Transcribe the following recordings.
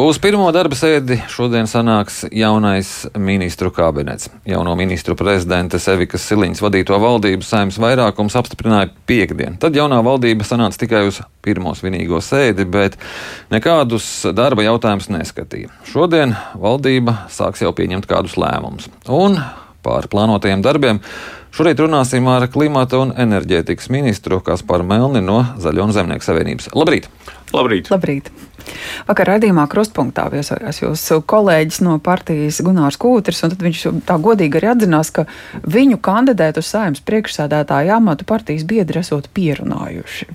Uz pirmo darba sēdi šodien sanāks jaunais ministru kabinets. Jauno ministru prezidentes Evikas Siliņas vadīto valdību saimnes vairākums apstiprināja piekdien. Tad jaunā valdība sanāca tikai uz pirmo svinīgo sēdi, bet nekādus darba jautājumus neskatīja. Šodien valdība sāks jau pieņemt kādus lēmumus. Un par plānotajiem darbiem šorīt runāsim ar klimata un enerģētikas ministru Kasparu Melni no Zaļo un Zemnieku savienības. Labrīt! Labrīt! Labrīt. Vakar raidījumā krustpunktā viesojās jūsu kolēģis no partijas Gunārs Kūtris, un tad viņš tā godīgi arī atzinās, ka viņu kandidēt uz saimnes priekšsēdētāju amatu partijas biedri esot pierunājuši.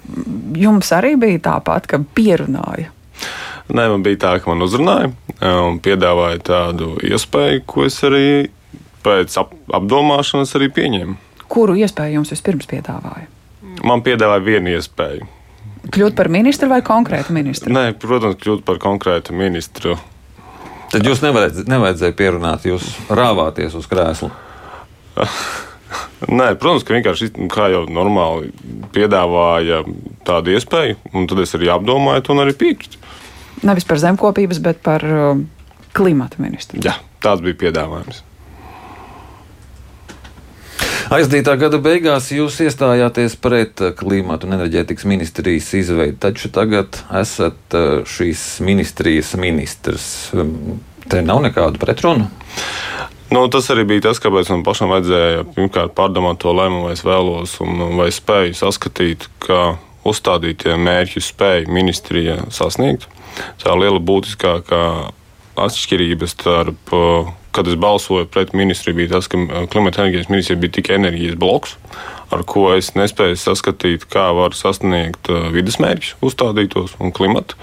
Jums arī bija tāpat, ka pierunāja? Nē, man bija tā, ka man uzrunāja un piedāvāja tādu iespēju, ko es arī pēc ap apdomāšanas arī pieņēmu. Kuru iespēju jums vispirms piedāvāja? Man piedāvāja vienu iespēju Kļūt par ministru vai konkrētu ministru? Nē, protams, kļūt par konkrētu ministru. Tad jūs nevajadz, nevajadzēja pierunāt, jūs rāvāties uz krēsla. Nē, protams, ka vienkārši kā jau normāli piedāvāja tādu iespēju, un tad es arī apdomāju to un arī piekrītu. Nevis par zemkopības, bet par uh, klimata ministru. Jā, tāds bija piedāvājums. Aizdītā gada beigās jūs iestājāties pret klimatu un enerģētikas ministrijas izveidi, taču tagad esat eh, šīs ministrijas ministrs. Te nav nekādu pretrunu. Nu, tas arī bija tas, kāpēc man pašam vajadzēja pirmkārt pārdomāt to lēmumu, vai es vēlos un vai spēju saskatīt, ka uzstādītie mērķi spēja ministrija sasniegt. Tā liela būtiskākā atšķirība starp kad es balsoju pret ministriju, bija tas, ka klimata enerģijas ministrija bija tikai enerģijas bloks ar ko es nespēju saskatīt, kā var sasniegt vidas mērķus, uzstādītos un klimatu.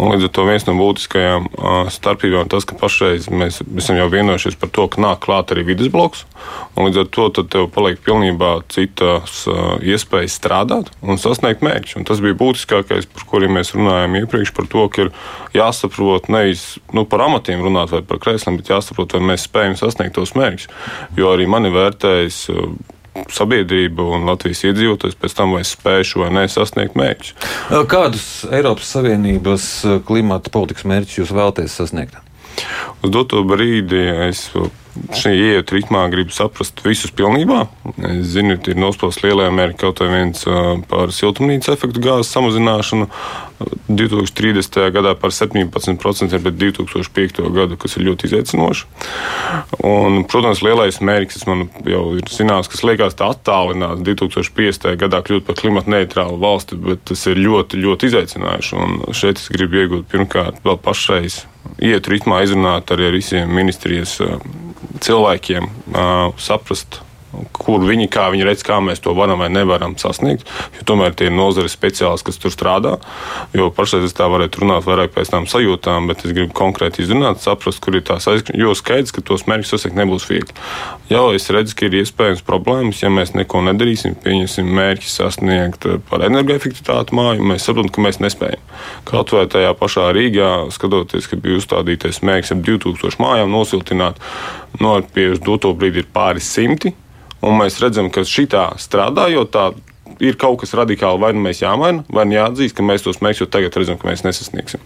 Un līdz ar to viens no būtiskajām starpībām ir tas, ka pašreiz mēs esam jau vienojušies par to, ka nāk klāt arī vidas bloks. Līdz ar to tev paliek pilnībā citas iespējas strādāt un sasniegt mērķus. Un tas bija būtiskākais, par kuriem mēs runājām iepriekš, par to, ka ir jāsaprot nevis nu, par amatiem runāt vai par krēsliem, bet jāsaprot, vai mēs spējam sasniegt tos mērķus. Jo arī mani vērtējas sabiedrība un Latvijas iedzīvotājs pēc tam vai spējuši vai nē sasniegt mērķus. Kādus Eiropas Savienības klimata politikas mērķus jūs vēlaties sasniegt? Uz doto brīdi es šī ieiet ritmā gribu saprast visus pilnībā. Es zinu, ir nosprosts lielajā mērķī kaut vai viens par siltumnīca efektu gāzes samazināšanu 2030. gadā par 17%, bet 2005. gadu, kas ir ļoti izaicinoši. Un, protams, lielais mērķis man jau ir zināms, kas liekas tā attālināts 2050. gadā kļūt par klimatu neitrālu valsti, bet tas ir ļoti, ļoti izaicinoši. Un šeit es gribu iegūt pirmkārt vēl pašreiz iet ritmā, izrunāt arī ar visiem ministrijas cilvēkiem saprast, kur viņi, kā viņi redz, kā mēs to varam vai nevaram sasniegt. Tomēr tie ir nozares speciālisti, kas tur strādā. Jo pašlaik es tā varētu runāt vairāk pēc tam sajūtām, bet es gribu konkrēti izrunāt, saprast, kur ir tās aizskrienas. Jo skaidrs, ka tos mērķus sasniegt nebūs viegli. Jau es redzu, ka ir iespējams problēmas, ja mēs neko nedarīsim, pieņemsim mērķi sasniegt par energoefektivitāti māju, mēs saprotam, ka mēs nespējam. Kaut vai tajā pašā Rīgā, skatoties, ka bija uzstādītais mērķis ap 2000 mājām nosiltināt, no pie uz doto brīdi ir pāris simti. Un mēs redzam, ka šī tā strādājot, tā ir kaut kas radikāli, vai nu mēs jāmaina, vai nu jāatzīst, ka mēs tos mērķus jau tagad redzam, ka mēs nesasniegsim.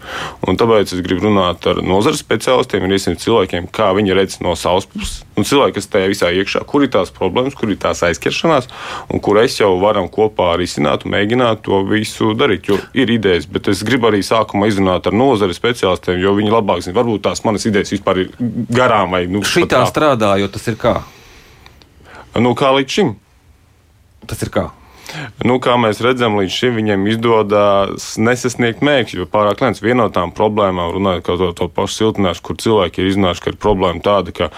Un tāpēc es gribu runāt ar nozares speciālistiem, ar visiem cilvēkiem, kā viņi redz no savas puses. Un cilvēki, kas tajā visā iekšā, kur ir tās problēmas, kur ir tās aizķeršanās, un kur es jau varam kopā risināt un mēģināt to visu darīt. Jo ir idejas, bet es gribu arī sākumā izrunāt ar nozares speciālistiem, jo viņi labāk zina, varbūt tās manas idejas vispār ir garām vai nu, šī tā strādājot, tas ir kā? Nu, kā līdz šim? Tas ir kā? Nu, kā mēs redzam, līdz šim viņiem izdodas nesasniegt mērķus, jo pārāk lēns viena no tām problēmām, runājot par to, to pašu siltināšanu, kur cilvēki ir iznākuši, ka ir problēma tāda, ka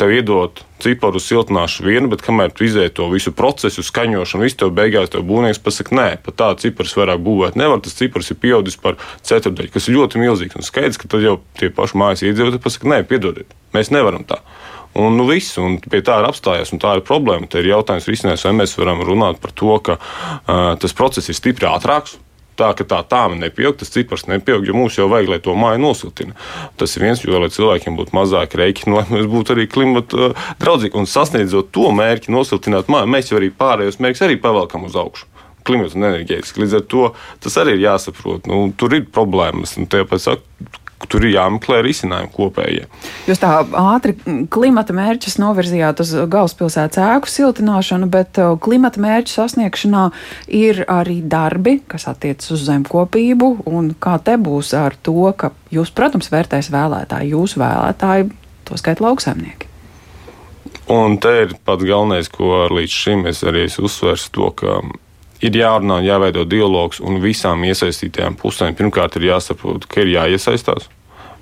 tev iedod ciparu siltināšanu vienu, bet kamēr tu izēji to visu procesu, skaņošanu, visu tev beigās tev būvnieks pasaka, nē, pat tā cipars vairāk būvēt nevar, tas cipars ir pieaudzis par ceturdaļu, kas ir ļoti milzīgs. Un skaidrs, ka tad jau tie paši mājas iedzīvotāji pasaka, nē, piedodiet, mēs nevaram tā. Un nu, viss, un pie tā ir apstājies, un tā ir problēma. Te ir jautājums, risinājums, vai mēs varam runāt par to, ka uh, tas process ir stipri ātrāks, tā, ka tā tāma nepieaug, tas cipars nepieaug, jo mums jau vajag, lai to māju nosiltina. Tas ir viens, jo lai cilvēkiem būtu mazāk rēķinu, lai mēs būtu arī klimata draudzīgi un sasniedzot to mērķi, nosiltināt māju, mēs jau arī pārējos mērķus arī pavelkam uz augšu klimata un enerģētiski. Līdz ar to tas arī ir jāsaprot. Nu, tur ir problēmas. Tāpēc tur ir jāmeklē risinājumi kopējie. Jūs tā ātri klimata mērķus novirzījāt uz galvaspilsētas ēku siltināšanu, bet klimata mērķu sasniegšanā ir arī darbi, kas attiecas uz zemkopību. Kā te būs ar to, ka jūs, protams, vērtēs vēlētāji, jūsu vēlētāji, to skaita lauksaimnieki? Un te ir pats galvenais, ko līdz šim es arī uzsvērs, to, ka ir jārunā, jāveido dialogs un visām iesaistītajām pusēm. Pirmkārt, ir jāsaprot, ka ir jāiesaistās.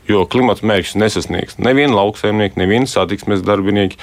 Jo klimata mērķus nesasniegs neviena lauksaimnieka, neviena satiksmes darbinieki,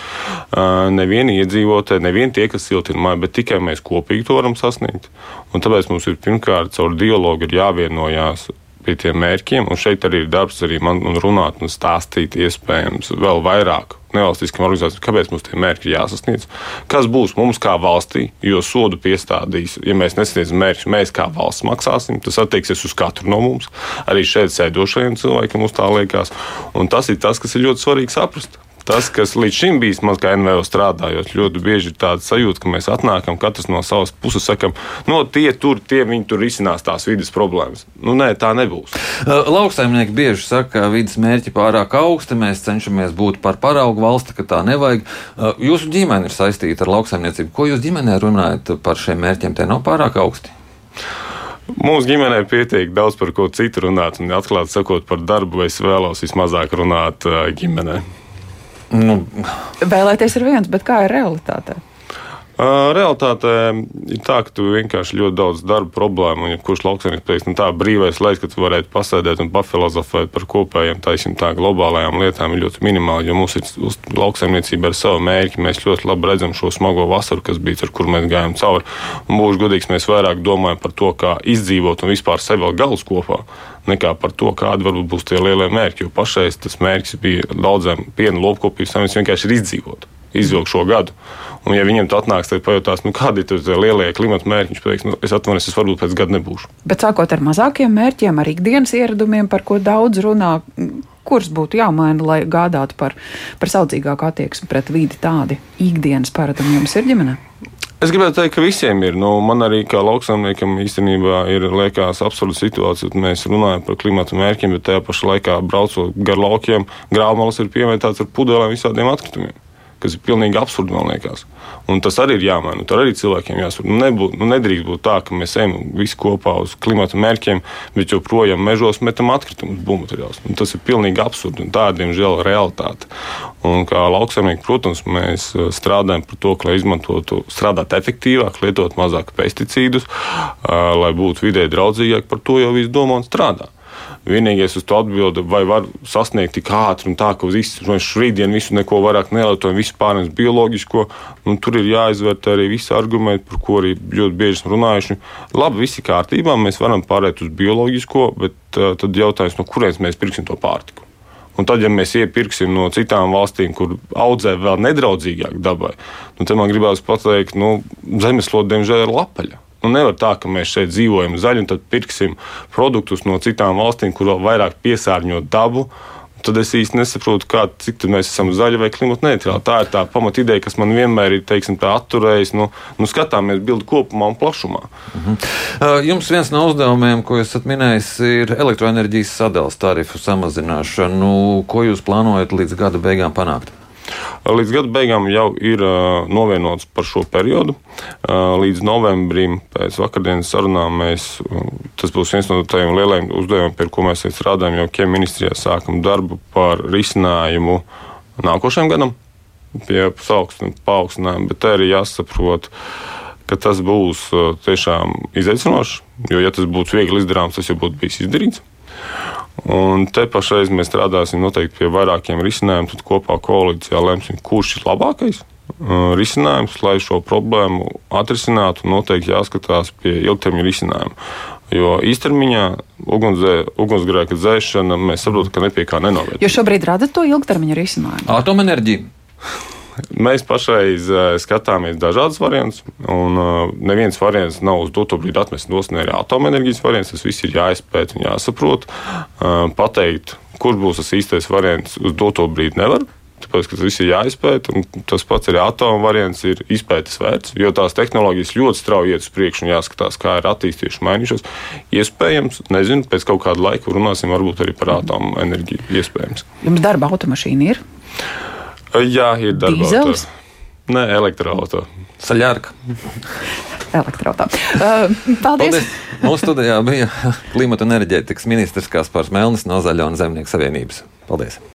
neviena iedzīvotāja, neviena tie, kas siltina māju, bet tikai mēs kopīgi to varam sasniegt. Un tāpēc mums ir pirmkārt caur dialogu jāvienojās pie tiem mērķiem, un šeit arī ir darbs arī man un runāt un stāstīt iespējams vēl vairāk nevalstiskām organizācijām, kāpēc mums tie mērķi ir jāsasniedz. Kas būs mums kā valstī, jo sodu piestādīs, ja mēs nesasniedzam mērķus, mēs kā valsts maksāsim. Tas attieksies uz katru no mums, arī šeit sēdošajiem cilvēkiem, uz tā liekas. Un tas ir tas, kas ir ļoti svarīgi saprast. Tas, kas līdz šim bijis maz kā NVO strādājot, ļoti bieži ir tāds sajūta, ka mēs atnākam, katrs no savas puses sakam, no tie tur, tie viņi tur risinās tās vidas problēmas. Nu, nē, tā nebūs. Lauksaimnieki bieži saka, ka vidas mērķi pārāk augsti, mēs cenšamies būt par paraugu valsti, ka tā nevajag. Jūsu ģimene ir saistīta ar lauksaimniecību. Ko jūs ģimenē runājat par šiem mērķiem? Tie nav pārāk augsti. Mūsu ģimenē pietiek daudz par ko citu runāt, un atklāti sakot, par darbu es vēlos vismazāk runāt ģimenei. Nu. Vēlēties ir viens, bet kā ir realitāte? Realtātē ir tā, ka tu vienkārši ļoti daudz darba problēmu, un ja kurš lauksaimnieks teiks, nu tā brīvais laiks, ka tu varētu pasēdēt un pafilozofēt par kopējiem, taisnīm tā globālajām lietām ir ļoti minimāli, jo mums ir lauksaimniecība ar savu mērķi. Mēs ļoti labi redzam šo smago vasaru, kas bija, ar kur mēs gājām cauri. Un būšu godīgs, mēs vairāk domājam par to, kā izdzīvot un vispār sevi vēl galus kopā nekā par to, kādi varbūt būs tie lielie mērķi. Jo pašais tas mērķis bija daudziem piena lopkopības vienkārši ir izdzīvot, izvilkt šo gadu. Un, ja viņam tā atnāks, tad pajautās, nu, kādi ir tie lielie klimata mērķi, viņš pateiks, nu, es atvainojos, es varbūt pēc gada nebūšu. Bet sākot ar mazākiem mērķiem, ar ikdienas ieradumiem, par ko daudz runā, kurus būtu jāmaina, lai gādātu par, par saudzīgāku attieksmi pret vidi tādi ikdienas paradumi jums ir ģimenē? Es gribētu teikt, ka visiem ir. Nu, man arī kā lauksaimniekam īstenībā ir liekas absurda situācija, kad mēs runājam par klimata mērķiem, bet tajā pašā laikā braucot gar laukiem, grāmatas ir piemērotas ar pudelēm visādiem atkritumiem kas ir pilnīgi absurdi, man liekas. Un tas arī ir jāmaina. Tur arī cilvēkiem jāsaprot. Nu, nebūt, nu, nedrīkst būt tā, ka mēs ejam visi kopā uz klimata mērķiem, bet joprojām mežos metam atkritumus, būvmateriālus. Tas ir pilnīgi absurdi. Tā ir, diemžēl, realitāte. Un kā lauksaimnieki, protams, mēs uh, strādājam par to, lai izmantotu, strādāt efektīvāk, lietot mazāk pesticīdus, uh, lai būtu vidē draudzīgāk. Par to jau viss domā un strādā. Vienīgais uz to atbildi, vai var sasniegt tik ātri un tā, ka uz šodien visu neko vairāk nelietojam, visu pārnes bioloģisko. Tur ir jāizvērtē arī visi argumenti, par ko arī ļoti bieži esam runājuši. Labi, viss ir kārtībā, mēs varam pārēt uz bioloģisko, bet uh, tad jautājums, no kurienes mēs pirksim to pārtiku. Un tad, ja mēs iepirksim no citām valstīm, kur audzē vēl nedraudzīgāk dabai, nu, tad man gribās pateikt, ka nu, zemeslode diemžēl ir lapaļa. Nu, nevar tā, ka mēs šeit dzīvojam zaļi un tad pirksim produktus no citām valstīm, kur vēl vairāk piesārņo dabu. Tad es īsti nesaprotu, kā, cik mēs esam zaļi vai klimata neitrāli. Tā ir tā pamatideja, kas man vienmēr ir teiksim, atturējusi. Nu, nu, skatāmies bildi kopumā un plašumā. Mhm. Jums viens no uzdevumiem, ko esat minējis, ir elektroenerģijas sadales tarifu samazināšana. Nu, ko jūs plānojat līdz gada beigām panākt? Līdz gada beigām jau ir novienots par šo periodu. Līdz novembrim, pēc vakardienas sarunām, mēs, tas būs viens no tādiem lielajiem uzdevumiem, pie ko mēs strādājam, jau Kiem ministrijā sākam darbu par risinājumu nākošajam gadam pie paaugstinājumu, bet te arī jāsaprot, ka tas būs tiešām izaicinoši, jo, ja tas būtu viegli izdarāms, tas jau būtu bijis izdarīts. Un te pašreiz mēs strādāsim noteikti pie vairākiem risinājumiem, tad kopā koalīcijā lemsim, kurš ir labākais uh, risinājums, lai šo problēmu atrisinātu. Noteikti jāskatās pie ilgtermiņa risinājuma. Jo īstermiņā ugunsgrēka dzēšana mēs saprotam, ka nepie kā nenoved. Jūs šobrīd redzat to ilgtermiņa risinājumu? Atomenerģija. Mēs pašreiz uh, skatāmies dažādas variantus, un uh, neviens variants nav uz doto brīdi atmests no arī atomenerģijas variants. Tas viss ir jāizpēta un jāsaprot. Uh, pateikt, kurš būs tas īstais variants uz doto brīdi nevar. Tāpēc, tas viss ir jāizpēta, tas pats arī atomu variants ir izpētes vērts, jo tās tehnoloģijas ļoti strauji iet uz priekšu un jāskatās, kā ir attīstījušās, mainījušās. Iespējams, nezinu, pēc kaut kāda laika runāsim varbūt arī par atomu enerģiju. Iespējams. Jums darba automašīna ir? Jā, ir darba. Dīzelis? Nē, elektroautorāta. Saļārka. Elektroautorāta. Uh, paldies! paldies. Mūsu studijā bija klimata un enerģētikas ministrs Kaspars Melnis no Zaļo un Zemnieku savienības. Paldies!